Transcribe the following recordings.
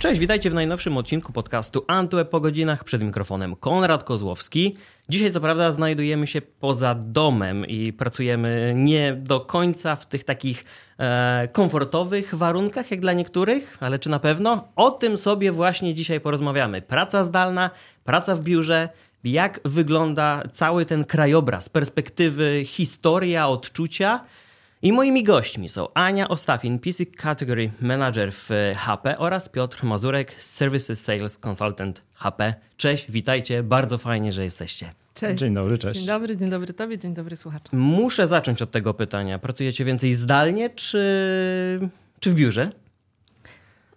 Cześć, witajcie w najnowszym odcinku podcastu Antweb po godzinach. Przed mikrofonem Konrad Kozłowski. Dzisiaj, co prawda, znajdujemy się poza domem i pracujemy nie do końca w tych takich e, komfortowych warunkach, jak dla niektórych, ale czy na pewno? O tym sobie właśnie dzisiaj porozmawiamy. Praca zdalna, praca w biurze, jak wygląda cały ten krajobraz, perspektywy, historia, odczucia. I moimi gośćmi są Ania Ostafin, PC Category Manager w HP oraz Piotr Mazurek, Services Sales Consultant HP. Cześć, witajcie, bardzo fajnie, że jesteście. Cześć. Dzień dobry, cześć. Dzień dobry, dzień dobry Tobie, dzień dobry słuchaczom. Muszę zacząć od tego pytania. Pracujecie więcej zdalnie czy, czy w biurze?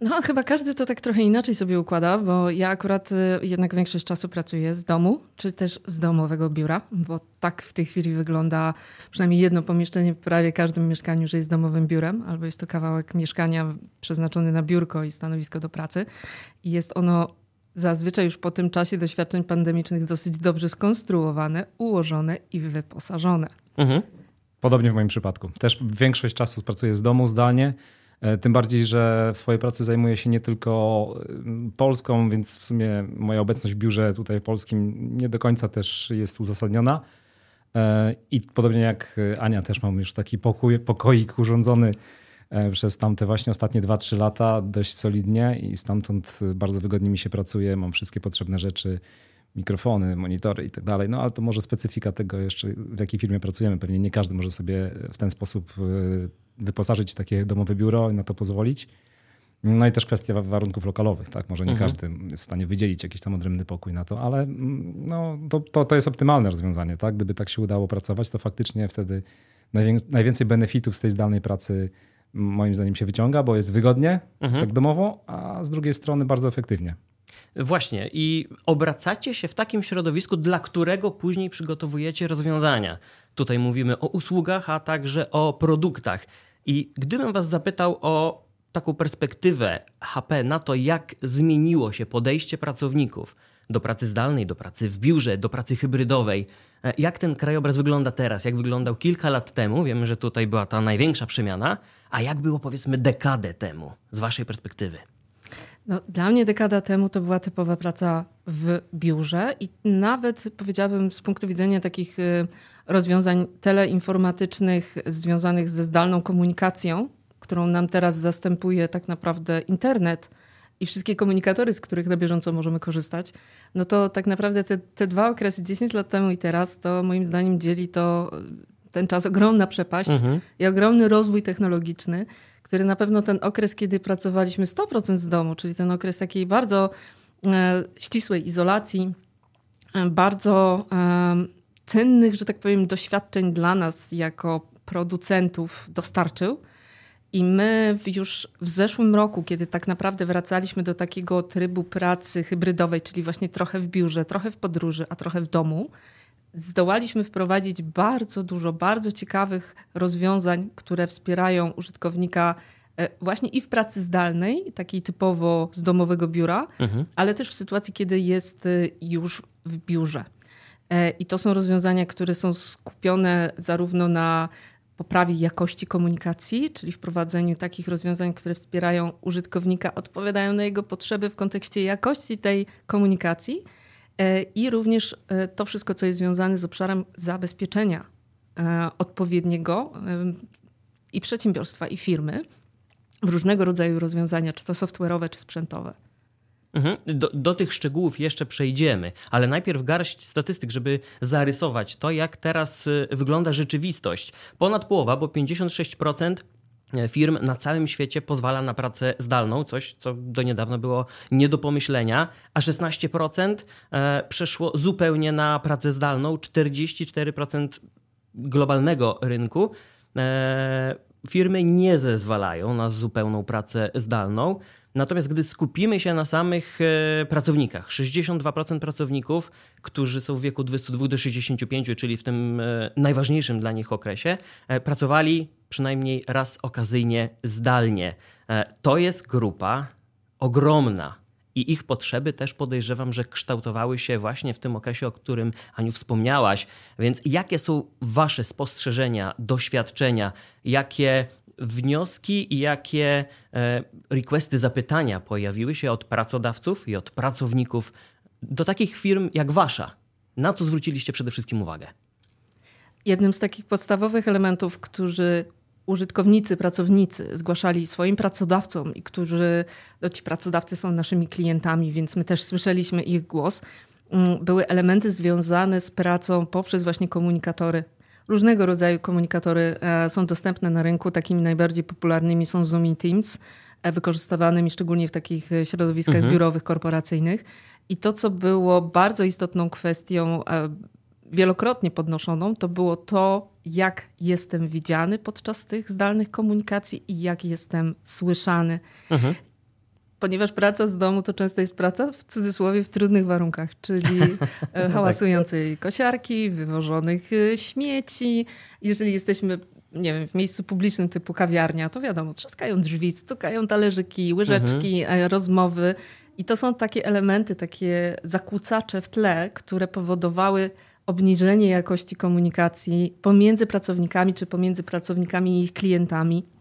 No, chyba każdy to tak trochę inaczej sobie układa, bo ja akurat y, jednak większość czasu pracuję z domu, czy też z domowego biura, bo tak w tej chwili wygląda przynajmniej jedno pomieszczenie w prawie każdym mieszkaniu, że jest domowym biurem, albo jest to kawałek mieszkania przeznaczony na biurko i stanowisko do pracy. I jest ono zazwyczaj już po tym czasie doświadczeń pandemicznych dosyć dobrze skonstruowane, ułożone i wyposażone. Mhm. Podobnie w moim przypadku. Też większość czasu pracuję z domu zdalnie. E, tym bardziej, że w swojej pracy zajmuję się nie tylko e, Polską, więc w sumie moja obecność w biurze tutaj polskim nie do końca też jest uzasadniona. E, I podobnie jak Ania, też mam już taki pokój, pokoik urządzony przez tamte właśnie ostatnie 2-3 lata dość solidnie i stamtąd bardzo wygodnie mi się pracuje. Mam wszystkie potrzebne rzeczy, mikrofony, monitory i tak dalej. No ale to może specyfika tego jeszcze, w jakiej firmie pracujemy. Pewnie nie każdy może sobie w ten sposób wyposażyć takie domowe biuro i na to pozwolić. No i też kwestia warunków lokalowych, tak? Może nie mhm. każdy jest w stanie wydzielić jakiś tam odrębny pokój na to, ale mm, no, to, to, to jest optymalne rozwiązanie, tak? Gdyby tak się udało pracować, to faktycznie wtedy najwięcej benefitów z tej zdalnej pracy moim zdaniem się wyciąga, bo jest wygodnie, mhm. tak domowo, a z drugiej strony bardzo efektywnie. Właśnie i obracacie się w takim środowisku, dla którego później przygotowujecie rozwiązania. Tutaj mówimy o usługach, a także o produktach. I gdybym Was zapytał o taką perspektywę HP na to, jak zmieniło się podejście pracowników do pracy zdalnej, do pracy w biurze, do pracy hybrydowej, e, jak ten krajobraz wygląda teraz, jak wyglądał kilka lat temu, wiemy, że tutaj była ta największa przemiana, a jak było powiedzmy dekadę temu z Waszej perspektywy? No, dla mnie dekada temu to była typowa praca w biurze i nawet powiedziałabym z punktu widzenia takich y, rozwiązań teleinformatycznych związanych ze zdalną komunikacją, którą nam teraz zastępuje tak naprawdę internet i wszystkie komunikatory, z których na bieżąco możemy korzystać, no to tak naprawdę te, te dwa okresy, 10 lat temu i teraz, to moim zdaniem dzieli to ten czas ogromna przepaść mhm. i ogromny rozwój technologiczny, który na pewno ten okres, kiedy pracowaliśmy 100% z domu, czyli ten okres takiej bardzo e, ścisłej izolacji, e, bardzo e, cennych, że tak powiem, doświadczeń dla nas jako producentów dostarczył. I my już w zeszłym roku, kiedy tak naprawdę wracaliśmy do takiego trybu pracy hybrydowej, czyli właśnie trochę w biurze, trochę w podróży, a trochę w domu, zdołaliśmy wprowadzić bardzo dużo bardzo ciekawych rozwiązań, które wspierają użytkownika e, właśnie i w pracy zdalnej, takiej typowo z domowego biura, mhm. ale też w sytuacji, kiedy jest e, już w biurze. E, I to są rozwiązania, które są skupione zarówno na poprawie jakości komunikacji, czyli wprowadzeniu takich rozwiązań, które wspierają użytkownika, odpowiadają na jego potrzeby w kontekście jakości tej komunikacji e, i również e, to wszystko, co jest związane z obszarem zabezpieczenia odpowiedniego i przedsiębiorstwa, i firmy w różnego rodzaju rozwiązania, czy to software'owe, czy sprzętowe. Mhm. Do, do, tych szczegółów jeszcze przejdziemy, ale najpierw garść statystyk, żeby zarysować to, jak teraz y, wygląda rzeczywistość. Ponad połowa, bo 56% e, firm na całym świecie pozwala na pracę zdalną, coś co do niedawna było nie do pomyślenia, a 16% e, przeszło zupełnie na pracę zdalną, 44% globalnego rynku. E, firmy nie zezwalają na zupełną pracę zdalną. Natomiast gdy skupimy się na samych e, pracownikach, 62% pracowników, którzy są w wieku 22 do 65, czyli w tym e, najważniejszym dla nich okresie, e, pracowali przynajmniej raz okazyjnie zdalnie. To jest grupa ogromna. I ich potrzeby też podejrzewam, że kształtowały się właśnie w tym okresie, o którym Aniu wspomniałaś. Więc jakie są Wasze spostrzeżenia, doświadczenia, jakie wnioski i jakie e, requesty, zapytania pojawiły się od pracodawców i od pracowników do takich firm jak wasza? Na co zwróciliście przede wszystkim uwagę? Jednym z takich podstawowych elementów, którzy użytkownicy, pracownicy zgłaszali swoim pracodawcom i którzy, no ci pracodawcy są naszymi klientami, więc my też słyszeliśmy ich głos, mm, były elementy związane z pracą poprzez właśnie komunikatory. Różnego rodzaju komunikatory e, są dostępne na rynku. Takimi najbardziej popularnymi są Zoom i Teams, e, wykorzystywanymi szczególnie w takich e, środowiskach mhm. biurowych, korporacyjnych. I to, co było bardzo istotną kwestią, wielokrotnie podnoszoną, to było to, jak jestem widziany podczas tych zdalnych komunikacji i jak jestem słyszany. Mhm. Ponieważ praca z domu to często jest praca w cudzysłowie w trudnych warunkach, czyli e, tak. hałasującej kosiarki, wywożonych e, śmieci. Jeżeli jesteśmy nie wiem, w miejscu publicznym typu kawiarnia, to wiadomo, trzaskają drzwi, stukają talerzyki, łyżeczki, mhm. rozmowy. I to są takie elementy, takie zakłócacze w tle, które powodowały obniżenie jakości komunikacji pomiędzy pracownikami, czy pomiędzy pracownikami i ich klientami.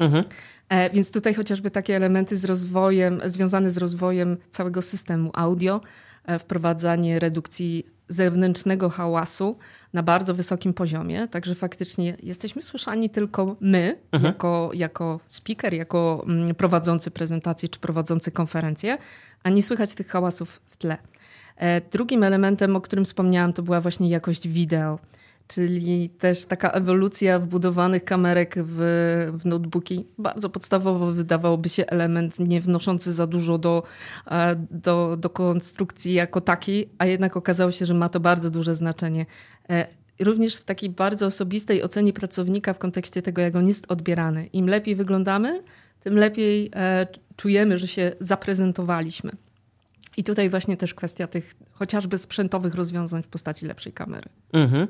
Mhm. E, więc tutaj chociażby takie elementy z rozwojem, związane z rozwojem całego systemu audio, e, wprowadzanie redukcji zewnętrznego hałasu na bardzo wysokim poziomie. Także faktycznie jesteśmy słyszani tylko my, mhm. jako, jako speaker, jako mm, prowadzący prezentację czy prowadzący konferencję, a nie słychać tych hałasów w tle. E, drugim elementem, o którym wspomniałam, to była właśnie jakość wideo, czyli też taka ewolucja wbudowanych kamerek w, w notebooki. Bardzo podstawowo wydawałoby się element nie wnoszący za dużo do, e, do, do konstrukcji jako takiej, a jednak okazało się, że ma to bardzo duże znaczenie. E, również w takiej bardzo osobistej ocenie pracownika w kontekście tego, jak on jest odbierany. Im lepiej wyglądamy, tym lepiej czujemy, że się zaprezentowaliśmy. I tutaj właśnie też kwestia tych chociażby sprzętowych rozwiązań w postaci lepszej kamery. Mhm.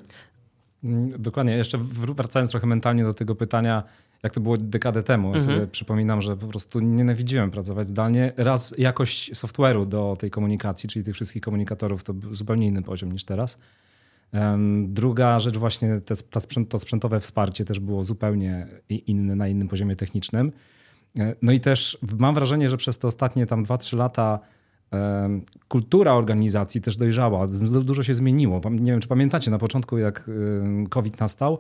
Mm, dokładnie. Jeszcze wracając trochę mentalnie do tego pytania, jak to było dekadę temu. Ja mhm. sobie przypominam, że po prostu nienawidziłem pracować zdalnie. Raz jakość software'u do tej komunikacji, czyli tych wszystkich komunikatorów, to był zupełnie inny poziom niż teraz. Druga rzecz, właśnie te, to sprzętowe wsparcie też było zupełnie inne, na innym poziomie technicznym. E, no i też mam wrażenie, że przez te ostatnie tam 2-3 lata kultura organizacji też dojrzała. Dużo się zmieniło. Nie wiem, czy pamiętacie, na początku jak COVID nastał,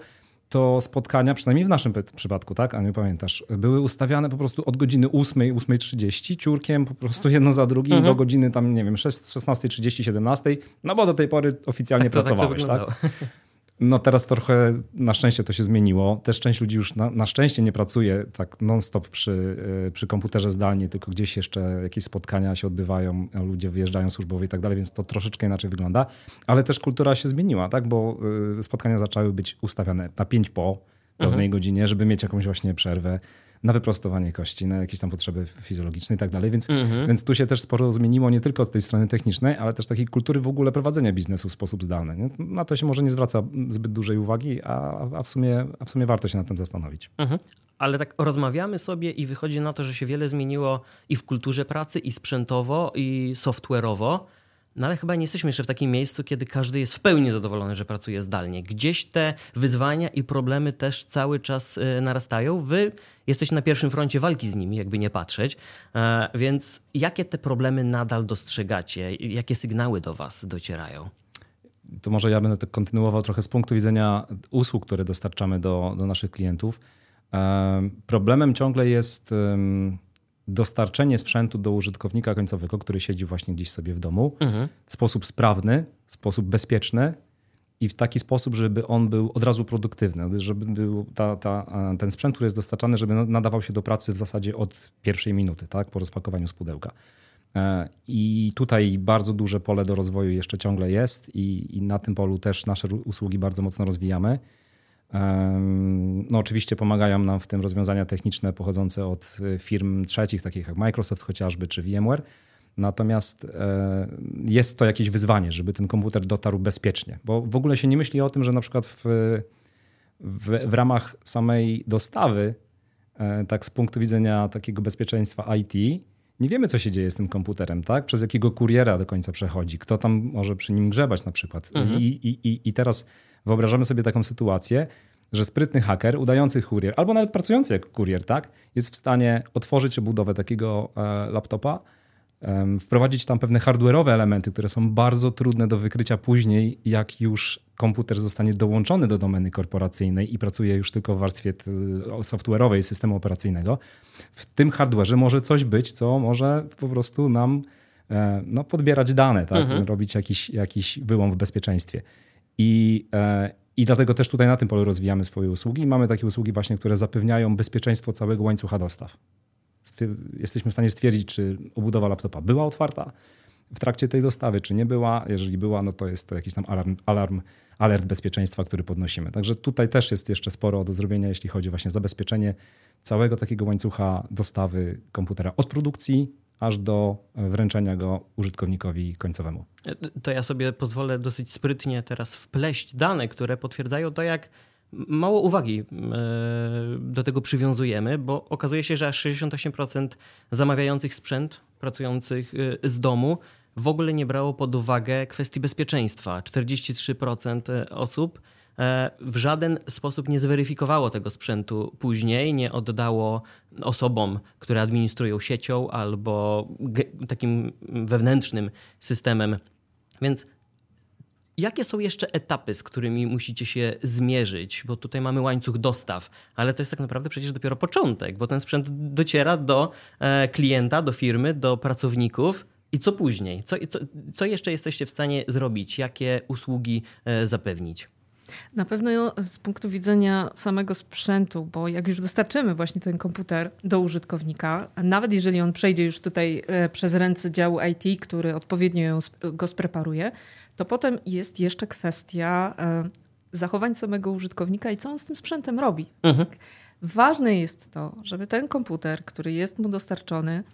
to spotkania, przynajmniej w naszym przypadku, tak, a nie pamiętasz, były ustawiane po prostu od godziny 8, 8.30 ciurkiem po prostu jedno za drugim mhm. do godziny tam, nie wiem, 16.30, 17, no bo do tej pory oficjalnie tak to, pracowałeś, tak? tak? No teraz trochę na szczęście to się zmieniło. Też część ludzi już na, na szczęście nie pracuje tak non-stop przy, e, przy komputerze zdalnie, tylko gdzieś jeszcze jakieś spotkania się odbywają, ludzie wyjeżdżają służbowo i tak dalej, więc to troszeczkę inaczej wygląda. Ale też kultura się zmieniła, tak? bo e, spotkania zaczęły być ustawiane na 5 po pewnej mhm. godzinie, żeby mieć jakąś właśnie przerwę na wyprostowanie kości, na jakieś tam potrzeby fizjologiczne i tak dalej. Więc, mhm. więc tu się też sporo zmieniło nie tylko od tej strony technicznej, ale też takiej kultury w ogóle prowadzenia biznesu w sposób zdalny. Nie? Na to się może nie zwraca zbyt dużej uwagi, a, a, w, sumie, a w sumie warto się nad tym zastanowić. Mhm. Ale tak rozmawiamy sobie i wychodzi na to, że się wiele zmieniło i w kulturze pracy, i sprzętowo, i software'owo. No ale chyba nie jesteśmy jeszcze w takim miejscu, kiedy każdy jest w pełni zadowolony, że pracuje zdalnie. Gdzieś te wyzwania i problemy też cały czas e, narastają. Wy jesteście na pierwszym froncie walki z nimi, jakby nie patrzeć. E, więc jakie te problemy nadal dostrzegacie? Jakie sygnały do Was docierają? To może ja będę tak kontynuował trochę z punktu widzenia usług, które dostarczamy do, do naszych klientów. E, problemem ciągle jest dostarczenie sprzętu do użytkownika końcowego, który siedzi właśnie gdzieś sobie w domu, mhm. w sposób sprawny, w sposób bezpieczny i w taki sposób, żeby on był od razu produktywny, żeby był ta, ta, ten sprzęt, który jest dostarczany, żeby nadawał się do pracy w zasadzie od pierwszej minuty, tak, po rozpakowaniu z pudełka. E, I tutaj bardzo duże pole do rozwoju jeszcze ciągle jest, i, i na tym polu też nasze usługi bardzo mocno rozwijamy. No, oczywiście pomagają nam w tym rozwiązania techniczne pochodzące od e, firm trzecich, takich jak Microsoft chociażby czy VMware. Natomiast e, jest to jakieś wyzwanie, żeby ten komputer dotarł bezpiecznie, bo w ogóle się nie myśli o tym, że na przykład w, w, w ramach samej dostawy, e, tak z punktu widzenia takiego bezpieczeństwa IT, nie wiemy, co się dzieje z tym komputerem, tak? Przez jakiego kuriera do końca przechodzi, kto tam może przy nim grzebać na przykład. Mhm. I, i, I teraz wyobrażamy sobie taką sytuację, że sprytny haker, udający kurier, albo nawet pracujący jako kurier, tak, jest w stanie otworzyć obudowę takiego e, laptopa, wprowadzić tam pewne hardware'owe elementy, które są bardzo trudne do wykrycia później, jak już komputer zostanie dołączony do domeny korporacyjnej i pracuje już tylko w warstwie software'owej systemu operacyjnego. W tym hardware'ze może coś być, co może po prostu nam e, no, podbierać dane, tak? Mhm. robić jakiś, jakiś wyłom w bezpieczeństwie. I, e, I dlatego też tutaj na tym polu rozwijamy swoje usługi. Mamy takie usługi właśnie, które zapewniają bezpieczeństwo całego łańcucha dostaw jesteśmy w stanie stwierdzić, czy obudowa laptopa była otwarta w trakcie tej dostawy, czy nie była. Jeżeli była, no to jest to jakiś tam alarm, alarm alert bezpieczeństwa, który podnosimy. Także tutaj też jest jeszcze sporo do zrobienia, jeśli chodzi właśnie o zabezpieczenie całego takiego łańcucha dostawy komputera od produkcji aż do wręczenia go użytkownikowi końcowemu. To ja sobie pozwolę dosyć sprytnie teraz wpleść dane, które potwierdzają to, jak mało uwagi e, do tego przywiązujemy, bo okazuje się, że aż 68% zamawiających sprzęt pracujących e, z domu w ogóle nie brało pod uwagę kwestii bezpieczeństwa. 43% osób e, w żaden sposób nie zweryfikowało tego sprzętu później, nie oddało osobom, które administrują siecią albo takim wewnętrznym systemem. Więc Jakie są jeszcze etapy, z którymi musicie się zmierzyć? Bo tutaj mamy łańcuch dostaw, ale to jest tak naprawdę przecież dopiero początek, bo ten sprzęt dociera do e, klienta, do firmy, do pracowników. I co później? Co, co, co jeszcze jesteście w stanie zrobić? Jakie usługi e, zapewnić? Na pewno z punktu widzenia samego sprzętu, bo jak już dostarczymy właśnie ten komputer do użytkownika, nawet jeżeli on przejdzie już tutaj e, przez ręce działu IT, który odpowiednio go spreparuje, to potem jest jeszcze kwestia e, zachowań samego użytkownika i co on z tym sprzętem robi. Mhm. Ważne jest to, żeby ten komputer, który jest mu dostarczony,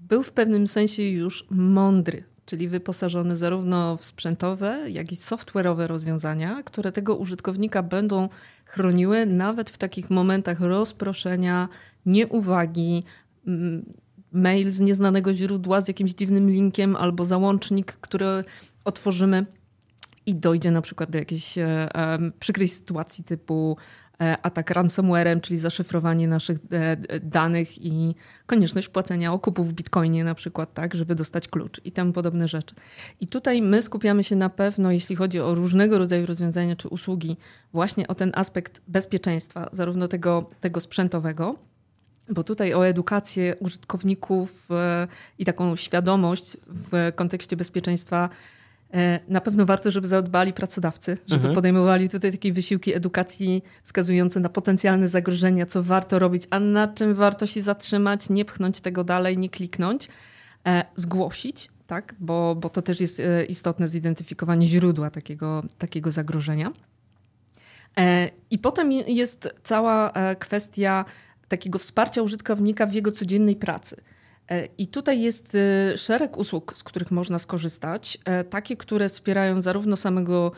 był w pewnym sensie już mądry, czyli wyposażony zarówno w sprzętowe, jak i software'owe rozwiązania, które tego użytkownika będą chroniły nawet w takich momentach rozproszenia, nieuwagi, mail z nieznanego źródła z jakimś dziwnym linkiem albo załącznik, który otworzymy i dojdzie na przykład do jakiejś przykrej sytuacji typu atak ransomwarem, czyli zaszyfrowanie naszych e, danych i konieczność płacenia okupów w bitcoinie na przykład, tak, żeby dostać klucz i tam podobne rzeczy. I tutaj my skupiamy się na pewno, jeśli chodzi o różnego rodzaju rozwiązania czy usługi, właśnie o ten aspekt bezpieczeństwa, zarówno tego, tego sprzętowego, bo tutaj o edukację użytkowników i taką świadomość w kontekście bezpieczeństwa E, na pewno warto, żeby zadbali pracodawcy, żeby mhm. podejmowali tutaj takie wysiłki edukacji wskazujące na potencjalne zagrożenia, co warto robić, a na czym warto się zatrzymać, nie pchnąć tego dalej, nie kliknąć, e, zgłosić, tak? bo, bo to też jest e, istotne zidentyfikowanie źródła takiego, takiego zagrożenia. I potem jest cała kwestia takiego wsparcia użytkownika w jego codziennej pracy. E, I tutaj jest e, szereg usług, z których można skorzystać. E, takie, które wspierają zarówno samego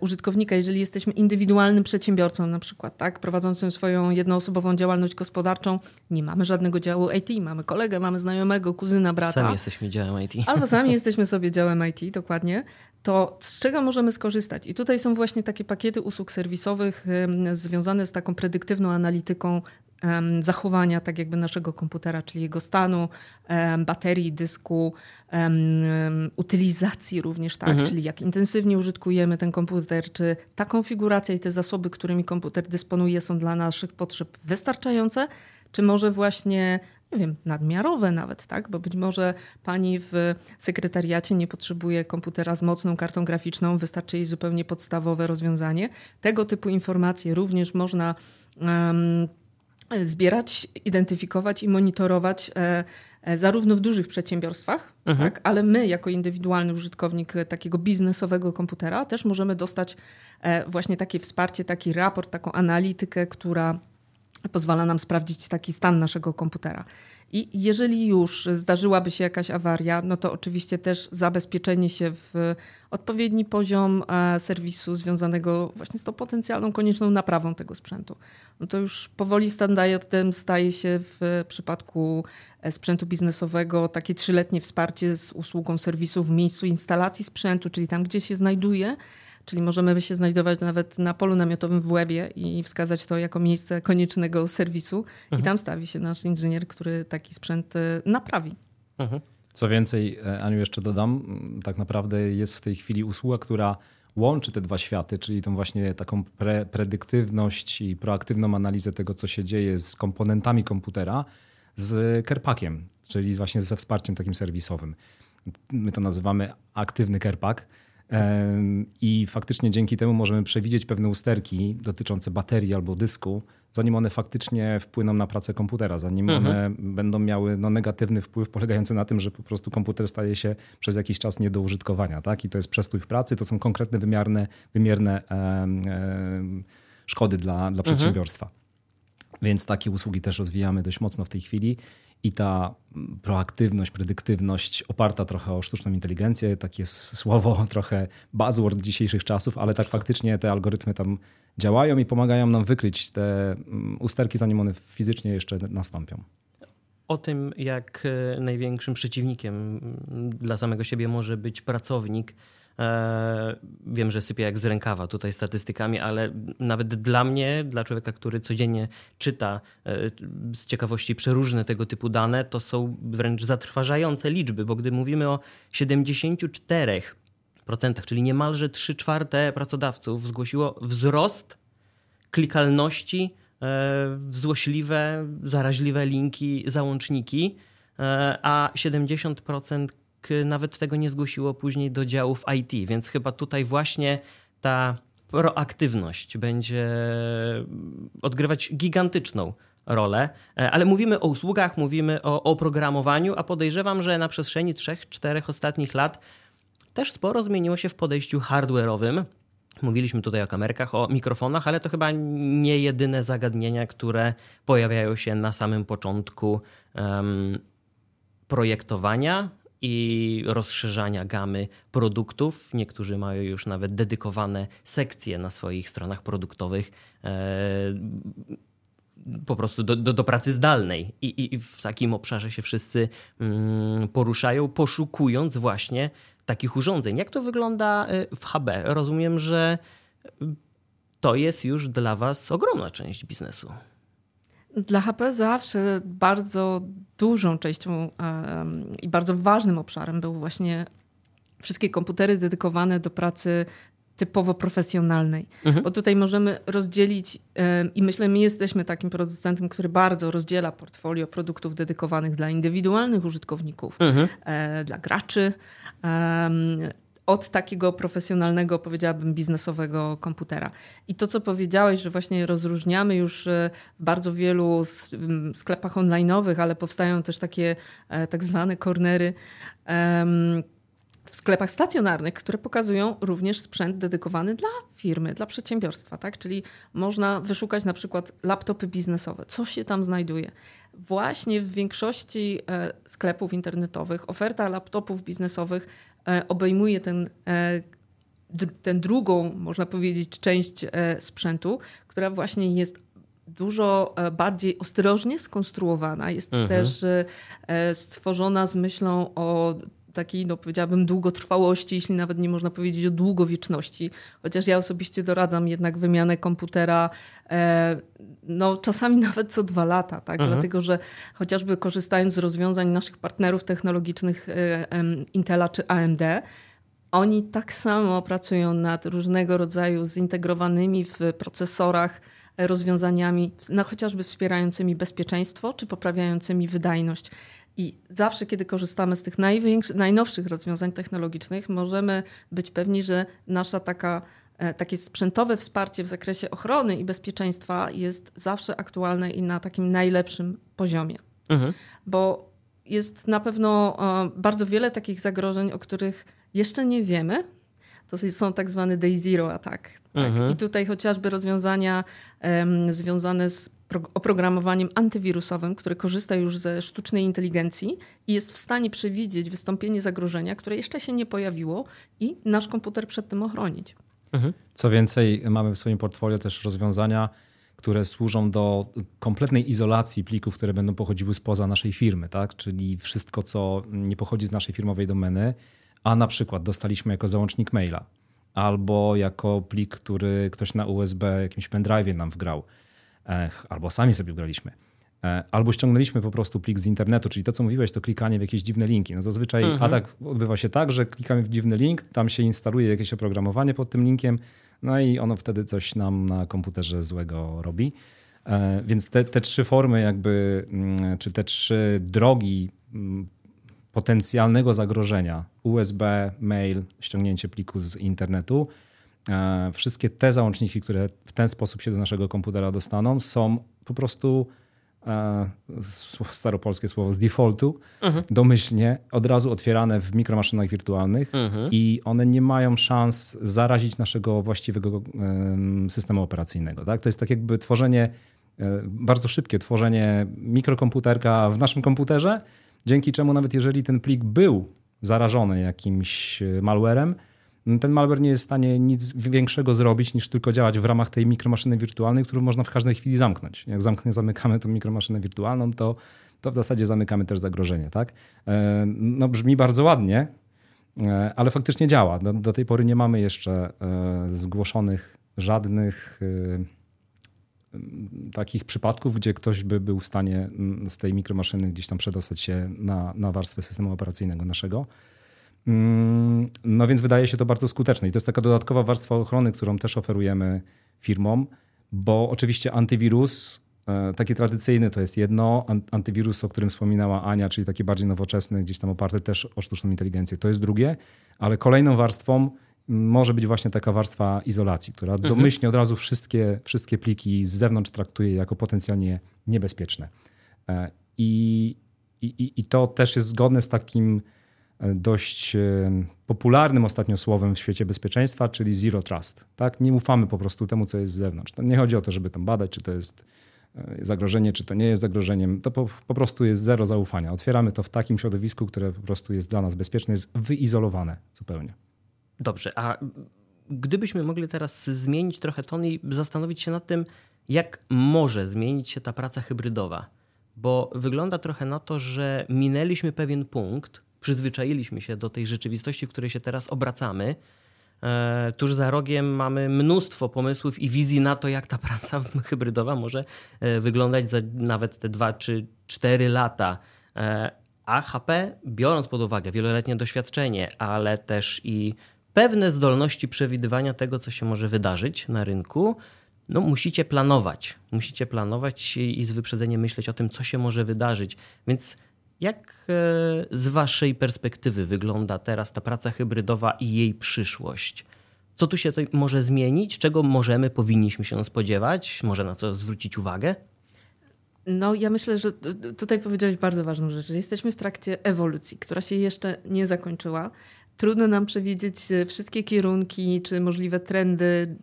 użytkownika, jeżeli jesteśmy indywidualnym przedsiębiorcą, na przykład, tak, prowadzącym swoją jednoosobową działalność gospodarczą, nie mamy żadnego działu IT, mamy kolegę, mamy znajomego, kuzyna, brata. Sami jesteśmy działem IT. Albo sami jesteśmy sobie działem IT, dokładnie. To z czego możemy skorzystać? I tutaj są właśnie takie pakiety usług serwisowych związane z taką predyktywną analityką zachowania tak jakby naszego komputera, czyli jego stanu, baterii, dysku, utylizacji również, tak, mhm. czyli jak intensywnie użytkujemy ten komputer, czy ta konfiguracja i te zasoby, którymi komputer dysponuje są dla naszych potrzeb wystarczające, czy może właśnie nie wiem, nadmiarowe nawet, tak? Bo być może pani w sekretariacie nie potrzebuje komputera z mocną kartą graficzną, wystarczy jej zupełnie podstawowe rozwiązanie. Tego typu informacje również można um, zbierać, identyfikować i monitorować e, e, zarówno w dużych przedsiębiorstwach, mhm. tak, ale my jako indywidualny użytkownik takiego biznesowego komputera też możemy dostać e, właśnie takie wsparcie, taki raport, taką analitykę, która pozwala nam sprawdzić taki stan naszego komputera. I jeżeli już zdarzyłaby się jakaś awaria, no to oczywiście też zabezpieczenie się w odpowiedni poziom e, serwisu związanego właśnie z tą potencjalną konieczną naprawą tego sprzętu. No to już powoli standardem staje się w przypadku e, sprzętu biznesowego takie trzyletnie wsparcie z usługą serwisu w miejscu instalacji sprzętu, czyli tam, gdzie się znajduje, Czyli możemy się znajdować nawet na polu namiotowym w Łebie i wskazać to jako miejsce koniecznego serwisu mhm. i tam stawi się nasz inżynier, który taki sprzęt e, naprawi. Mhm. Co więcej, e, Aniu, jeszcze dodam, tak naprawdę jest w tej chwili usługa, która łączy te dwa światy, czyli tą właśnie taką pre predyktywność i proaktywną analizę tego, co się dzieje z komponentami komputera, z Kerpakiem, czyli właśnie ze wsparciem takim serwisowym. My to nazywamy aktywny Kerpak. I faktycznie dzięki temu możemy przewidzieć pewne usterki dotyczące baterii albo dysku, zanim one faktycznie wpłyną na pracę komputera, zanim mhm. one będą miały no, negatywny wpływ polegający na tym, że po prostu komputer staje się przez jakiś czas nie do użytkowania. Tak? I to jest przestój w pracy, to są konkretne wymierne, wymierne e, e, szkody dla, dla mhm. przedsiębiorstwa. Więc takie usługi też rozwijamy dość mocno w tej chwili i ta proaktywność, predyktywność oparta trochę o sztuczną inteligencję, takie słowo, trochę buzzword dzisiejszych czasów, ale tak faktycznie te algorytmy tam działają i pomagają nam wykryć te mm, usterki, zanim one fizycznie jeszcze nastąpią. O tym, jak e, największym przeciwnikiem mm, dla samego siebie może być pracownik, wiem, że sypię jak z rękawa tutaj statystykami, ale nawet dla mnie, dla człowieka, który codziennie czyta e, z ciekawości przeróżne tego typu dane, to są wręcz zatrważające liczby, bo gdy mówimy o 74%, czyli niemalże 3 czwarte pracodawców zgłosiło wzrost klikalności e, w złośliwe, zaraźliwe linki, załączniki, a 70% nawet tego nie zgłosiło później do działów IT, więc chyba tutaj właśnie ta proaktywność będzie odgrywać gigantyczną rolę, e, ale mówimy o usługach, mówimy o oprogramowaniu, a podejrzewam, że na przestrzeni 3-4 ostatnich lat też sporo zmieniło się w podejściu hardware'owym. Mówiliśmy tutaj o kamerkach, o mikrofonach, ale to chyba nie jedyne zagadnienia, które pojawiają się na samym początku um, projektowania i rozszerzania gamy produktów. Niektórzy mają już nawet dedykowane sekcje na swoich stronach produktowych. E, po prostu do, do, do pracy zdalnej. I, I, w takim obszarze się wszyscy mm, poruszają, poszukując właśnie takich urządzeń. Jak to wygląda e, w HB? Rozumiem, że to jest już dla Was ogromna część biznesu. Dla HP zawsze bardzo dużą częścią i bardzo ważnym obszarem był właśnie wszystkie komputery dedykowane do pracy typowo profesjonalnej. Mhm. Bo tutaj możemy rozdzielić i myślę, my jesteśmy takim producentem, który bardzo rozdziela portfolio produktów dedykowanych dla indywidualnych użytkowników, mhm. E, dla graczy, od takiego profesjonalnego, powiedziałabym, biznesowego komputera. I to, co powiedziałeś, że właśnie rozróżniamy już e, w bardzo wielu sklepach online'owych, ale powstają też takie e, tak zwane kornery w sklepach stacjonarnych, które pokazują również sprzęt dedykowany dla firmy, dla przedsiębiorstwa. Tak? Czyli można wyszukać na przykład laptopy biznesowe. Co się tam znajduje? Właśnie w większości e, sklepów internetowych oferta laptopów biznesowych obejmuje ten, e, ten drugą, można powiedzieć, część e, sprzętu, która właśnie jest dużo bardziej ostrożnie skonstruowana. Jest mhm. też stworzona z myślą o takiej, no powiedziałabym, długotrwałości, jeśli nawet nie można powiedzieć o długowieczności. Chociaż ja osobiście doradzam jednak wymianę komputera no, czasami nawet co dwa lata, tak? Mhm. dlatego że chociażby korzystając z rozwiązań naszych partnerów technologicznych Intela czy AMD, oni tak samo pracują nad różnego rodzaju zintegrowanymi w procesorach rozwiązaniami, no, chociażby wspierającymi bezpieczeństwo czy poprawiającymi wydajność. I zawsze, kiedy korzystamy z tych najnowszych rozwiązań technologicznych, możemy być pewni, że nasza taka, e, takie sprzętowe wsparcie w zakresie ochrony i bezpieczeństwa jest zawsze aktualne i na takim najlepszym poziomie. Mhm. Bo jest na pewno e, bardzo wiele takich zagrożeń, o których jeszcze nie wiemy. To są tak zwany day zero attack. Tak? Mhm. I tutaj chociażby rozwiązania um, związane z oprogramowaniem antywirusowym, które korzysta już ze sztucznej inteligencji i jest w stanie przewidzieć wystąpienie zagrożenia, które jeszcze się nie pojawiło i nasz komputer przed tym ochronić. Mhm. Co więcej, mamy w swoim portfolio też rozwiązania, które służą do kompletnej izolacji plików, które będą pochodziły spoza naszej firmy, tak? czyli wszystko, co nie pochodzi z naszej firmowej domeny, a na przykład dostaliśmy jako załącznik maila albo jako plik, który ktoś na USB jakimś pendrive nam wgrał, albo sami sobie wgraliśmy. E, albo ściągnęliśmy po prostu plik z internetu, czyli to, co mówiłeś, to klikanie w jakieś dziwne linki. No zazwyczaj mhm. atak odbywa się tak, że klikamy w dziwny link, tam się instaluje jakieś oprogramowanie pod tym linkiem, no i ono wtedy coś nam na komputerze złego robi. E, więc te, te trzy formy, jakby, mm, czy te trzy drogi mm, potencjalnego zagrożenia USB, mail, ściągnięcie pliku z internetu. E, wszystkie te załączniki, które w ten sposób się do naszego komputera dostaną, są po prostu staropolskie słowo z defaultu, mhm. domyślnie, od razu otwierane w mikromaszynach wirtualnych mhm. i one nie mają szans zarazić naszego właściwego systemu operacyjnego. Tak? To jest tak jakby tworzenie, e, bardzo szybkie tworzenie mikrokomputerka w naszym komputerze, dzięki czemu nawet jeżeli ten plik był zarażony jakimś e, malwarem, ten malware nie jest w stanie nic większego zrobić niż tylko działać w ramach tej mikromaszyny wirtualnej, którą można w każdej chwili zamknąć. Jak zamknie, zamykamy tą mikromaszynę wirtualną, to, to w zasadzie zamykamy też zagrożenie. Tak? E, no brzmi bardzo ładnie, e, ale faktycznie działa. Do, do tej pory nie mamy jeszcze zgłoszonych żadnych takich przypadków, gdzie ktoś by był w stanie z tej mikromaszyny gdzieś tam przedostać się na, na warstwę systemu operacyjnego naszego. Mm, no więc wydaje się to bardzo skuteczne. I to jest taka dodatkowa warstwa ochrony, którą też oferujemy firmom, bo oczywiście antywirus, e, taki tradycyjny to jest jedno, antywirus, o którym wspominała Ania, czyli taki bardziej nowoczesny, gdzieś tam oparty też o sztuczną inteligencję, to jest drugie, ale kolejną warstwą może być właśnie taka warstwa izolacji, która mhm. domyślnie od razu wszystkie, wszystkie pliki z zewnątrz traktuje jako potencjalnie niebezpieczne. E, I, i, I to też jest zgodne z takim dość e, popularnym ostatnio słowem w świecie bezpieczeństwa, czyli zero trust. Tak? Nie ufamy po prostu temu, co jest z zewnątrz. To nie chodzi o to, żeby tam badać, czy to jest e, zagrożenie, czy to nie jest zagrożeniem. To po, po, prostu jest zero zaufania. Otwieramy to w takim środowisku, które po prostu jest dla nas bezpieczne, jest wyizolowane zupełnie. Dobrze, a gdybyśmy mogli teraz zmienić trochę ton i zastanowić się nad tym, jak może zmienić się ta praca hybrydowa, bo wygląda trochę na to, że minęliśmy pewien punkt, przyzwyczailiśmy się do tej rzeczywistości, w której się teraz obracamy. E, tuż za rogiem mamy mnóstwo pomysłów i wizji na to, jak ta praca hybrydowa może e, wyglądać za nawet te dwa czy cztery lata. E, a HP, biorąc pod uwagę wieloletnie doświadczenie, ale też i pewne zdolności przewidywania tego, co się może wydarzyć na rynku, no musicie planować. Musicie planować i z wyprzedzeniem myśleć o tym, co się może wydarzyć. Więc jak e, z Waszej perspektywy wygląda teraz ta praca hybrydowa i jej przyszłość? Co tu się może zmienić? Czego możemy, powinniśmy się spodziewać? Może na co zwrócić uwagę? No, ja myślę, że tutaj powiedziałeś bardzo ważną rzecz. Jesteśmy w trakcie ewolucji, która się jeszcze nie zakończyła. Trudno nam przewidzieć e, wszystkie kierunki czy możliwe trendy,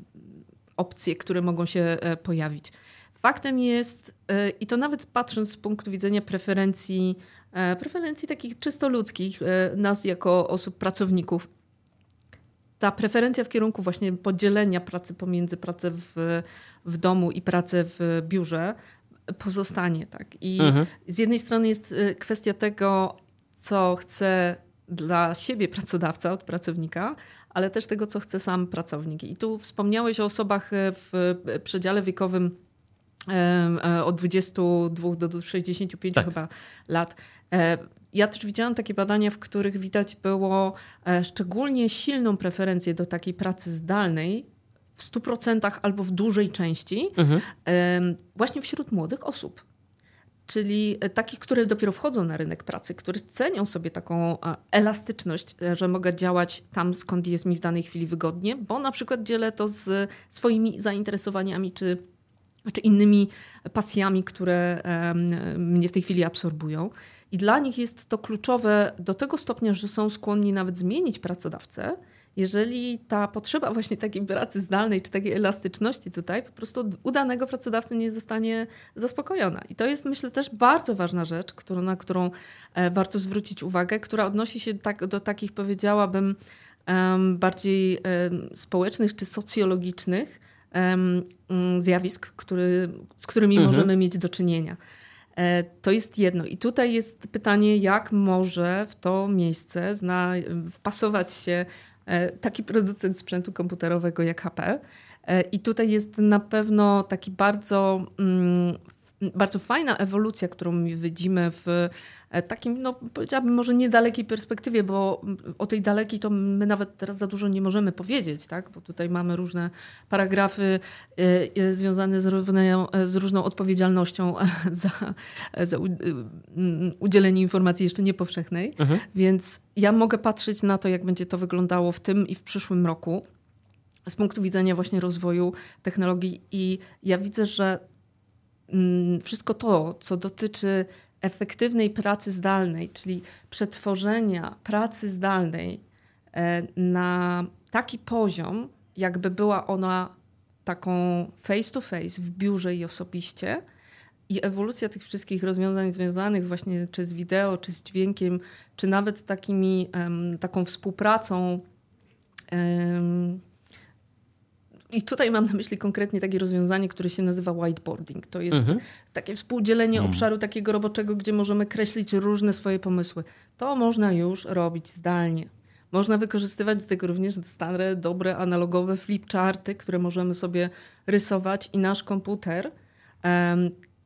opcje, które mogą się e, pojawić. Faktem jest, i to nawet patrząc z punktu widzenia preferencji E, preferencji takich czysto ludzkich, e, nas jako osób pracowników. Ta preferencja w kierunku właśnie podzielenia pracy pomiędzy pracę w, w domu i pracę w biurze pozostanie. Tak? I mhm. z jednej strony jest e, kwestia tego, co chce dla siebie pracodawca od pracownika, ale też tego, co chce sam pracownik. I tu wspomniałeś o osobach w przedziale wiekowym od 22 do 65 tak. chyba lat. E, ja też widziałam takie badania, w których widać było e, szczególnie silną preferencję do takiej pracy zdalnej w 100% albo w dużej części, mhm. właśnie wśród młodych osób. Czyli e, takich, które dopiero wchodzą na rynek pracy, które cenią sobie taką elastyczność, że mogę działać tam, skąd jest mi w danej chwili wygodnie, bo na przykład dzielę to z swoimi zainteresowaniami czy, czy innymi pasjami, które mnie w tej chwili absorbują. I dla nich jest to kluczowe do tego stopnia, że są skłonni nawet zmienić pracodawcę, jeżeli ta potrzeba właśnie takiej pracy zdalnej czy takiej elastyczności tutaj po prostu u danego pracodawcy nie zostanie zaspokojona. I to jest myślę też bardzo ważna rzecz, którą, na którą e, warto zwrócić uwagę, która odnosi się tak, do takich powiedziałabym bardziej społecznych czy socjologicznych mm, zjawisk, który, z którymi mhm. możemy mieć do czynienia. E, to jest jedno. I tutaj jest pytanie, jak może w to miejsce wpasować się taki producent sprzętu komputerowego jak HP. I tutaj jest na pewno taki bardzo mm, bardzo fajna ewolucja, którą widzimy w e, takim, no powiedziałabym może niedalekiej perspektywie, bo o tej dalekiej to my nawet teraz za dużo nie możemy powiedzieć, tak? bo tutaj mamy różne paragrafy e, e, związane z, równe, z różną odpowiedzialnością za, za udzielenie informacji jeszcze niepowszechnej, mhm. więc ja mogę patrzeć na to, jak będzie to wyglądało w tym i w przyszłym roku z punktu widzenia właśnie rozwoju technologii i ja widzę, że wszystko to, co dotyczy efektywnej pracy zdalnej, czyli przetworzenia pracy zdalnej e, na taki poziom, jakby była ona taką face to face w biurze i osobiście. I ewolucja tych wszystkich rozwiązań związanych właśnie czy z wideo, czy z dźwiękiem, czy nawet takimi, taką współpracą i tutaj mam na myśli konkretnie takie rozwiązanie, które się nazywa whiteboarding. To jest mhm. takie współdzielenie mhm. obszaru takiego roboczego, gdzie możemy kreślić różne swoje pomysły. To można już robić zdalnie. Można wykorzystywać do tego również stare, dobre, analogowe flipcharty, które możemy sobie rysować i nasz komputer,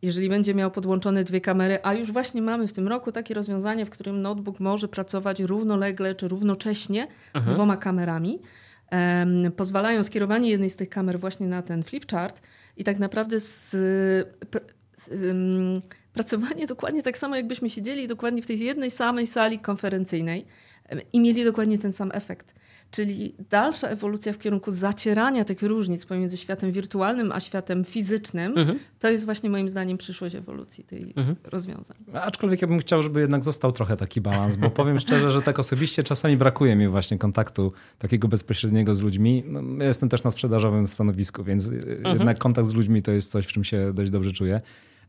jeżeli będzie miał podłączone dwie kamery, a już właśnie mamy w tym roku takie rozwiązanie, w którym notebook może pracować równolegle czy równocześnie Aha. z dwoma kamerami, pozwalają skierowanie jednej z tych kamer właśnie na ten flipchart i tak naprawdę z, z, pracowanie dokładnie tak samo, jakbyśmy siedzieli dokładnie w tej jednej samej sali konferencyjnej i mieli dokładnie ten sam efekt. Czyli dalsza ewolucja w kierunku zacierania tych różnic pomiędzy światem wirtualnym a światem fizycznym, mhm. to jest właśnie moim zdaniem przyszłość ewolucji tej mhm. rozwiązań. Aczkolwiek ja bym chciał, żeby jednak został trochę taki balans, bo powiem szczerze, że tak osobiście czasami brakuje mi właśnie kontaktu takiego bezpośredniego z ludźmi. No, ja jestem też na sprzedażowym stanowisku, więc mhm. jednak kontakt z ludźmi to jest coś, w czym się dość dobrze czuję.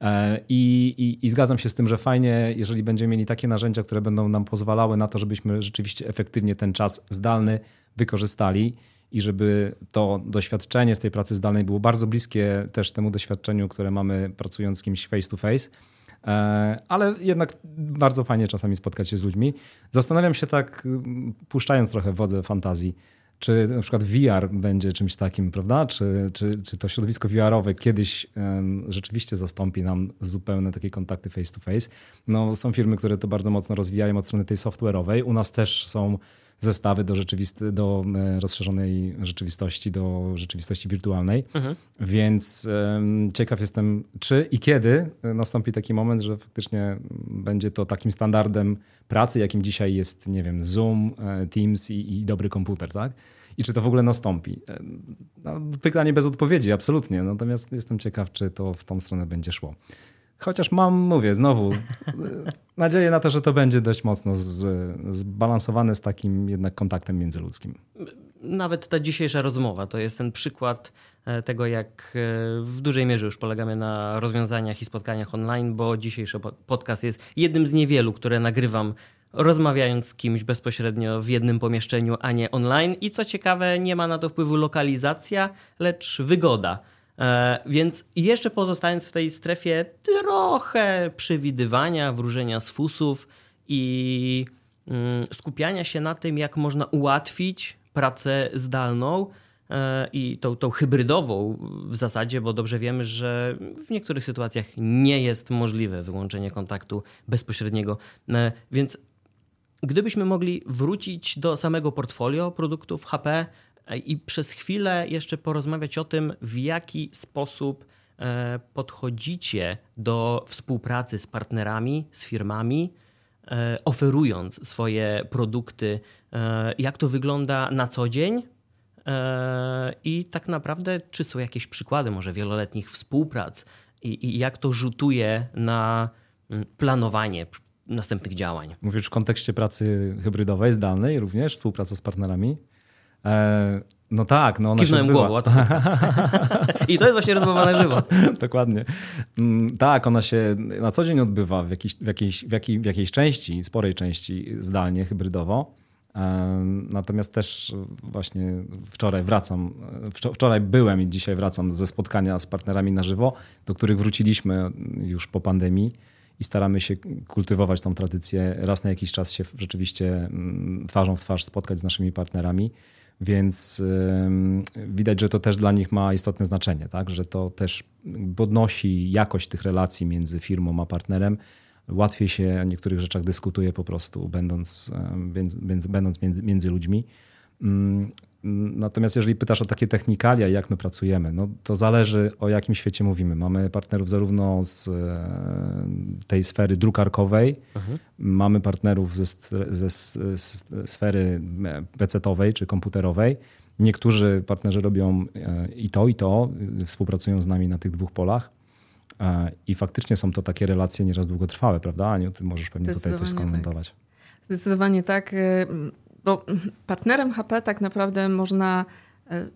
E, I, i, I, zgadzam się z tym, że fajnie, jeżeli będziemy mieli takie narzędzia, które będą nam pozwalały na to, żebyśmy rzeczywiście efektywnie ten czas zdalny wykorzystali i żeby to doświadczenie z tej pracy zdalnej było bardzo bliskie też temu doświadczeniu, które mamy pracując z kimś face to face. E, ale jednak bardzo fajnie czasami spotkać się z ludźmi. Zastanawiam się tak, puszczając trochę wodze fantazji, czy na przykład VR będzie czymś takim, prawda? Czy, czy, czy to środowisko VR-owe kiedyś um, rzeczywiście zastąpi nam zupełne takie kontakty face to face? No, są firmy, które to bardzo mocno rozwijają od strony tej software'owej. U nas też są zestawy do, rzeczywisty, do e, rozszerzonej rzeczywistości, do rzeczywistości wirtualnej. Mhm. Więc um, ciekaw jestem, czy i kiedy nastąpi taki moment, że faktycznie będzie to takim standardem pracy, jakim dzisiaj jest, nie wiem, Zoom, e, Teams i, i dobry komputer, tak? I czy to w ogóle nastąpi? E, no, pytanie bez odpowiedzi, absolutnie. Natomiast jestem ciekaw, czy to w tą stronę będzie szło. Chociaż mam, mówię, znowu nadzieję na to, że to będzie dość mocno z, zbalansowane z takim jednak kontaktem międzyludzkim. Nawet ta dzisiejsza rozmowa to jest ten przykład e, tego, jak e, w dużej mierze już polegamy na rozwiązaniach i spotkaniach online, bo dzisiejszy podcast jest jednym z niewielu, które nagrywam rozmawiając z kimś bezpośrednio w jednym pomieszczeniu, a nie online. I co ciekawe, nie ma na to wpływu lokalizacja, lecz wygoda. E, więc jeszcze pozostając w tej strefie trochę przewidywania, wróżenia z fusów i mm, skupiania się na tym, jak można ułatwić pracę zdalną e, i tą, tą hybrydową w zasadzie, bo dobrze wiemy, że w niektórych sytuacjach nie jest możliwe wyłączenie kontaktu bezpośredniego. E, więc gdybyśmy mogli wrócić do samego portfolio produktów HP, i przez chwilę jeszcze porozmawiać o tym, w jaki sposób e, podchodzicie do współpracy z partnerami, z firmami, e, oferując swoje produkty, e, jak to wygląda na co dzień. I tak naprawdę, czy są jakieś przykłady może wieloletnich współprac i, i jak to rzutuje na mm, planowanie następnych działań? Mówisz w kontekście pracy hybrydowej, zdalnej również, współpraca z partnerami? E, no tak, no ona Kiwnąłem się głową, a to podcast. I to jest właśnie rozmowa na żywo. Dokładnie. Mm, tak, ona się na co dzień odbywa w jakiejś, w jakiejś, w jakiej, w jakiejś części, sporej części zdalnie, hybrydowo. E, natomiast też właśnie wczoraj wracam, wczoraj byłem i dzisiaj wracam ze spotkania z partnerami na żywo, do których wróciliśmy już po pandemii i staramy się kultywować tą tradycję. Raz na jakiś czas się rzeczywiście mm, twarzą w twarz spotkać z naszymi partnerami. Więc widać, że to też dla nich ma istotne znaczenie, tak? że to też podnosi jakość tych relacji między firmą a partnerem. Łatwiej się o niektórych rzeczach dyskutuje po prostu, będąc, będąc między, między ludźmi. Natomiast jeżeli pytasz o takie technikalia, jak my pracujemy, no to zależy o jakim świecie mówimy. Mamy partnerów zarówno z e, tej sfery drukarkowej, mhm. mamy partnerów ze, ze, ze sfery PC-owej czy komputerowej. Niektórzy partnerzy robią e, i to, i to, współpracują z nami na tych dwóch polach. E, I faktycznie są to takie relacje nieraz długotrwałe, prawda? Aniu, ty możesz pewnie tutaj coś skomentować. Tak. Zdecydowanie tak bo partnerem HP tak naprawdę można, e,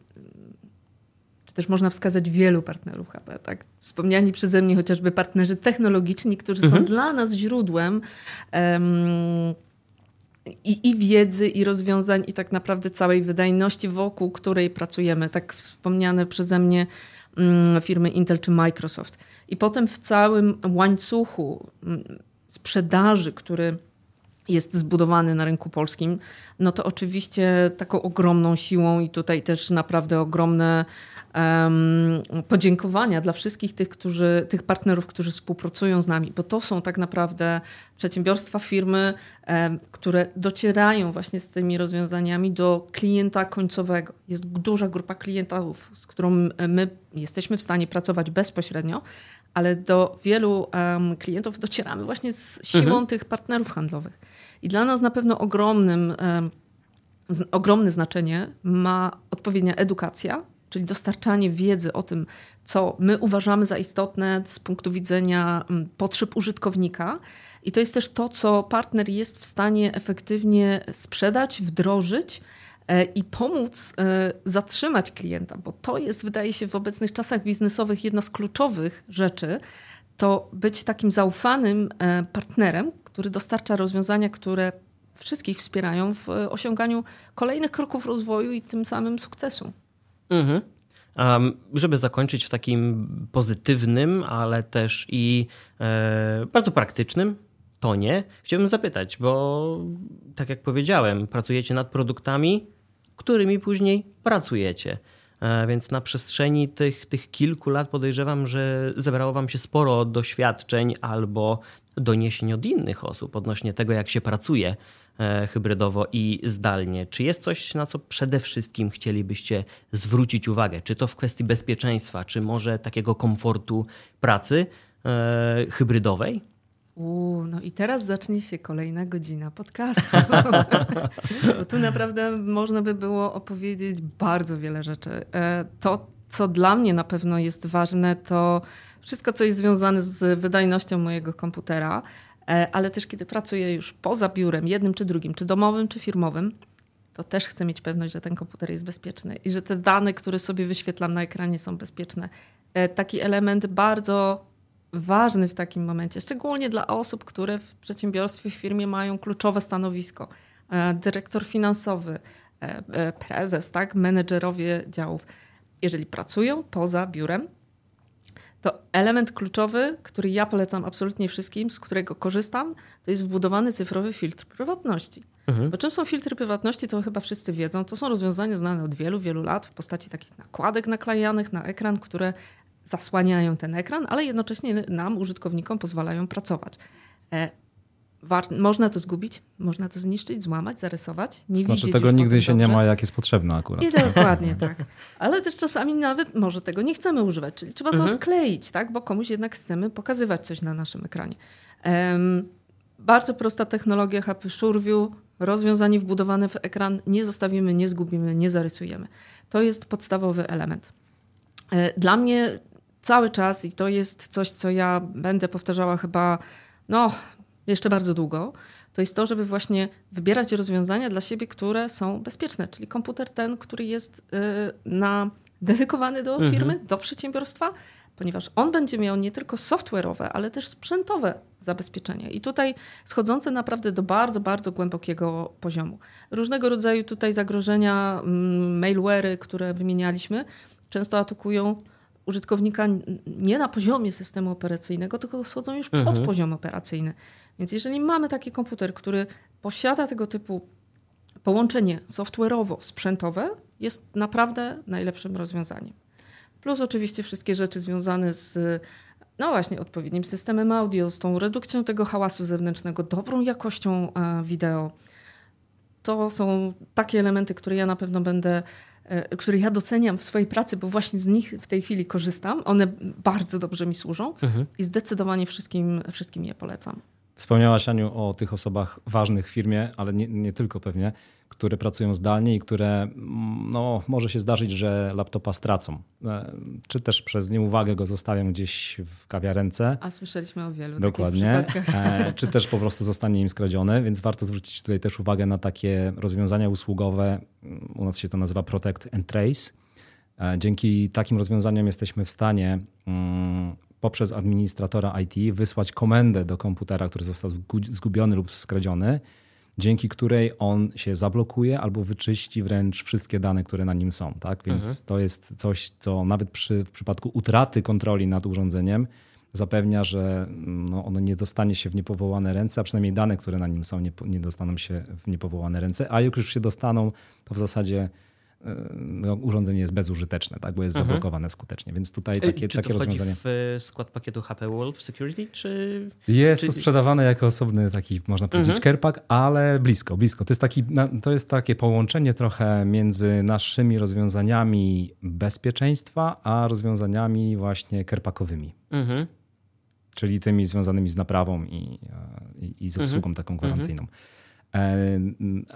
czy też można wskazać wielu partnerów HP. Tak? Wspomniani przeze mnie chociażby partnerzy technologiczni, którzy mhm. są dla nas źródłem um, i, i, wiedzy, i rozwiązań, i tak naprawdę całej wydajności, wokół której pracujemy. Tak wspomniane przeze mnie um, firmy Intel czy Microsoft. I potem w całym łańcuchu um, sprzedaży, który jest zbudowany na rynku polskim, no to oczywiście taką ogromną siłą i tutaj też naprawdę ogromne um, podziękowania dla wszystkich tych, którzy, tych partnerów, którzy współpracują z nami, bo to są tak naprawdę przedsiębiorstwa, firmy, um, które docierają właśnie z tymi rozwiązaniami do klienta końcowego. Jest duża grupa klientów, z którą my jesteśmy w stanie pracować bezpośrednio, ale do wielu um, klientów docieramy właśnie z siłą mhm. tych partnerów handlowych. I dla nas na pewno ogromnym, ogromne znaczenie ma odpowiednia edukacja, czyli dostarczanie wiedzy o tym, co my uważamy za istotne z punktu widzenia potrzeb użytkownika. I to jest też to, co partner jest w stanie efektywnie sprzedać, wdrożyć e, i pomóc e, zatrzymać klienta, bo to jest, wydaje się, w obecnych czasach biznesowych jedna z kluczowych rzeczy. To być takim zaufanym e, partnerem, który dostarcza rozwiązania, które wszystkich wspierają w e, osiąganiu kolejnych kroków rozwoju i tym samym sukcesu. Mhm. Żeby zakończyć w takim pozytywnym, ale też i e, bardzo praktycznym tonie, chciałbym zapytać, bo tak jak powiedziałem, pracujecie nad produktami, którymi później pracujecie. E, więc na przestrzeni tych, tych kilku lat podejrzewam, że zebrało Wam się sporo doświadczeń albo doniesień od innych osób odnośnie tego, jak się pracuje e, hybrydowo i zdalnie. Czy jest coś, na co przede wszystkim chcielibyście zwrócić uwagę? Czy to w kwestii bezpieczeństwa, czy może takiego komfortu pracy e, hybrydowej? Uu, no i teraz zacznie się kolejna godzina podcastu. Bo tu naprawdę można by było opowiedzieć bardzo wiele rzeczy. E, to, co dla mnie na pewno jest ważne, to wszystko, co jest związane z wydajnością mojego komputera, e, ale też kiedy pracuję już poza biurem, jednym czy drugim, czy domowym, czy firmowym, to też chcę mieć pewność, że ten komputer jest bezpieczny i że te dane, które sobie wyświetlam na ekranie, są bezpieczne. E, taki element bardzo ważny w takim momencie, szczególnie dla osób, które w przedsiębiorstwie, w firmie mają kluczowe stanowisko. E, dyrektor finansowy, prezes, tak, menedżerowie działów. Jeżeli pracują poza biurem, to element kluczowy, który ja polecam absolutnie wszystkim, z którego korzystam, to jest wbudowany cyfrowy filtr prywatności. Mhm. Bo czym są filtry prywatności, to chyba wszyscy wiedzą. To są rozwiązania znane od wielu, wielu lat w postaci takich nakładek naklejanych na ekran, które zasłaniają ten ekran, ale jednocześnie nam, użytkownikom, pozwalają pracować. Można to zgubić, można to zniszczyć, złamać, zarysować. Nie znaczy tego nigdy się dobrze. nie ma, jak jest potrzebne akurat. I dokładnie tak. Ale też czasami nawet może tego nie chcemy używać, czyli trzeba to mhm. odkleić, tak? bo komuś jednak chcemy pokazywać coś na naszym ekranie. Um, bardzo prosta technologia HP SureView, rozwiązanie wbudowane w ekran, nie zostawimy, nie zgubimy, nie zarysujemy. To jest podstawowy element. E, dla mnie cały czas, i to jest coś, co ja będę powtarzała chyba no, jeszcze bardzo długo, to jest to, żeby właśnie wybierać rozwiązania dla siebie, które są bezpieczne, czyli komputer ten, który jest y, na, dedykowany do mhm. firmy, do przedsiębiorstwa, ponieważ on będzie miał nie tylko software'owe, ale też sprzętowe zabezpieczenia. I tutaj schodzące naprawdę do bardzo, bardzo głębokiego poziomu. Różnego rodzaju tutaj zagrożenia, mm, mailware'y, które wymienialiśmy, często atakują użytkownika nie na poziomie systemu operacyjnego, tylko schodzą już pod mhm. poziom operacyjny. Więc jeżeli mamy taki komputer, który posiada tego typu połączenie software'owo-sprzętowe, jest naprawdę najlepszym rozwiązaniem. Plus oczywiście wszystkie rzeczy związane z no właśnie, odpowiednim systemem audio, z tą redukcją tego hałasu zewnętrznego, dobrą jakością e, wideo. To są takie elementy, które ja na pewno będę, które ja doceniam w swojej pracy, bo właśnie z nich w tej chwili korzystam. One bardzo dobrze mi służą mhm. i zdecydowanie wszystkim, wszystkim je polecam. Wspomniałaś, Aniu, o tych osobach ważnych w firmie, ale nie, nie, tylko pewnie, które pracują zdalnie i które mm, no, może się zdarzyć, że laptopa stracą. E, czy też przez nieuwagę go zostawią gdzieś w kawiarence. A słyszeliśmy o wielu Dokładnie. E, czy też po prostu zostanie im skradziony, więc warto zwrócić tutaj też uwagę na takie rozwiązania usługowe. U nas się to nazywa Protect and Trace. E, dzięki takim rozwiązaniom jesteśmy w stanie mm, poprzez administratora IT wysłać komendę do komputera, który został zgubiony lub skradziony, dzięki której on się zablokuje albo wyczyści wręcz wszystkie dane, które na nim są. Tak? Więc mhm. to jest coś, co nawet przy, w przypadku utraty kontroli nad urządzeniem zapewnia, że no, ono nie dostanie się w niepowołane ręce, a przynajmniej dane, które na nim są, nie, nie dostaną się w niepowołane ręce, a jak już się dostaną, to w zasadzie no, urządzenie jest bezużyteczne, tak, bo jest mhm. zablokowane skutecznie. Więc tutaj takie, czy takie to rozwiązanie. w skład pakietu HP Wolf Security? Czy... Jest czy... to sprzedawane jako osobny taki, można powiedzieć, mhm. kerpak, ale blisko, blisko. To jest, taki, to jest takie połączenie trochę między naszymi rozwiązaniami bezpieczeństwa, a rozwiązaniami właśnie kerpakowymi. Mhm. Czyli tymi związanymi z naprawą i, i, i z obsługą mhm. taką gwarancyjną. E,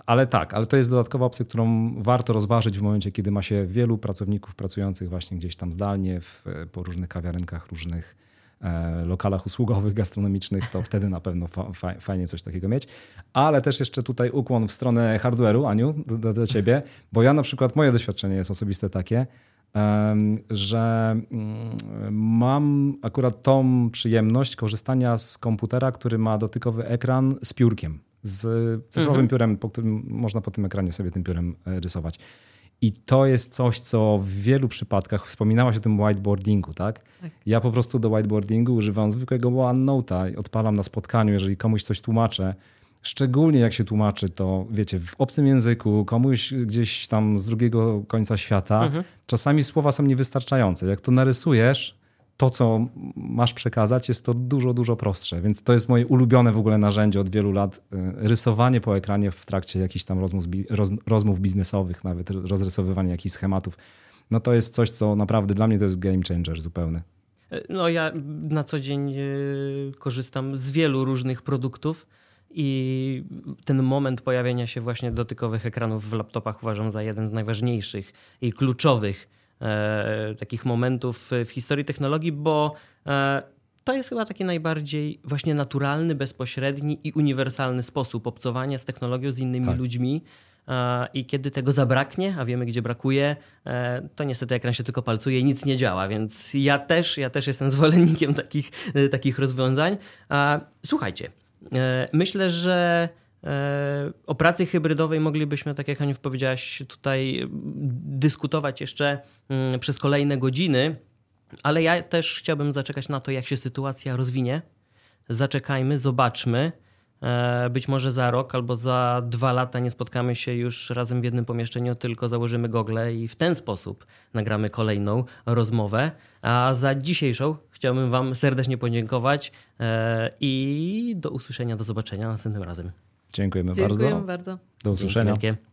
ale tak, ale to jest dodatkowa opcja, którą warto rozważyć w momencie, kiedy ma się wielu pracowników pracujących właśnie gdzieś tam zdalnie, w, po różnych kawiarenkach, różnych e, lokalach usługowych, gastronomicznych, to wtedy na pewno fa fajnie coś takiego mieć. Ale też jeszcze tutaj ukłon w stronę hardware'u, Aniu, do, do ciebie, bo ja na przykład, moje doświadczenie jest osobiste takie, że mm, mam akurat tą przyjemność korzystania z komputera, który ma dotykowy ekran z piórkiem z cyfrowym mhm. piórem, po którym można po tym ekranie sobie tym piórem e, rysować. I to jest coś, co w wielu przypadkach, wspominałaś o tym whiteboardingu, tak? tak? Ja po prostu do whiteboardingu używam zwykłego OneNote'a i odpalam na spotkaniu, jeżeli komuś coś tłumaczę. Szczególnie jak się tłumaczy to, wiecie, w obcym języku, komuś gdzieś tam z drugiego końca świata, mhm. czasami słowa są niewystarczające. Jak to narysujesz, to, co masz przekazać, jest to dużo, dużo prostsze. Więc to jest moje ulubione w ogóle narzędzie od wielu lat. Y, rysowanie po ekranie w trakcie jakichś tam rozmów, roz, rozmów biznesowych, nawet rozrysowywanie jakichś schematów. No to jest coś, co naprawdę dla mnie to jest game changer zupełny. E, no ja na co dzień y, korzystam z wielu różnych produktów i ten moment pojawienia się właśnie dotykowych ekranów w laptopach uważam za jeden z najważniejszych i kluczowych takich momentów w historii technologii, bo e, to jest chyba taki najbardziej właśnie naturalny, bezpośredni i uniwersalny sposób obcowania z technologią, z innymi tak. ludźmi. E, I kiedy tego zabraknie, a wiemy gdzie brakuje, e, to niestety ekran się tylko palcuje i nic nie działa. Więc ja też, ja też jestem zwolennikiem takich, e, takich rozwiązań. Słuchajcie, myślę, że E, o pracy hybrydowej moglibyśmy, tak jak Aniu powiedziałaś, tutaj dyskutować jeszcze mm, przez kolejne godziny, ale ja też chciałbym zaczekać na to, jak się sytuacja rozwinie. Zaczekajmy, zobaczmy. E, być może za rok albo za dwa lata nie spotkamy się już razem w jednym pomieszczeniu, tylko założymy gogle i w ten sposób nagramy kolejną rozmowę. A za dzisiejszą chciałbym Wam serdecznie podziękować e, i do usłyszenia, do zobaczenia następnym razem. Dziękujemy, Dziękujemy bardzo. bardzo. Do usłyszenia. Dzięki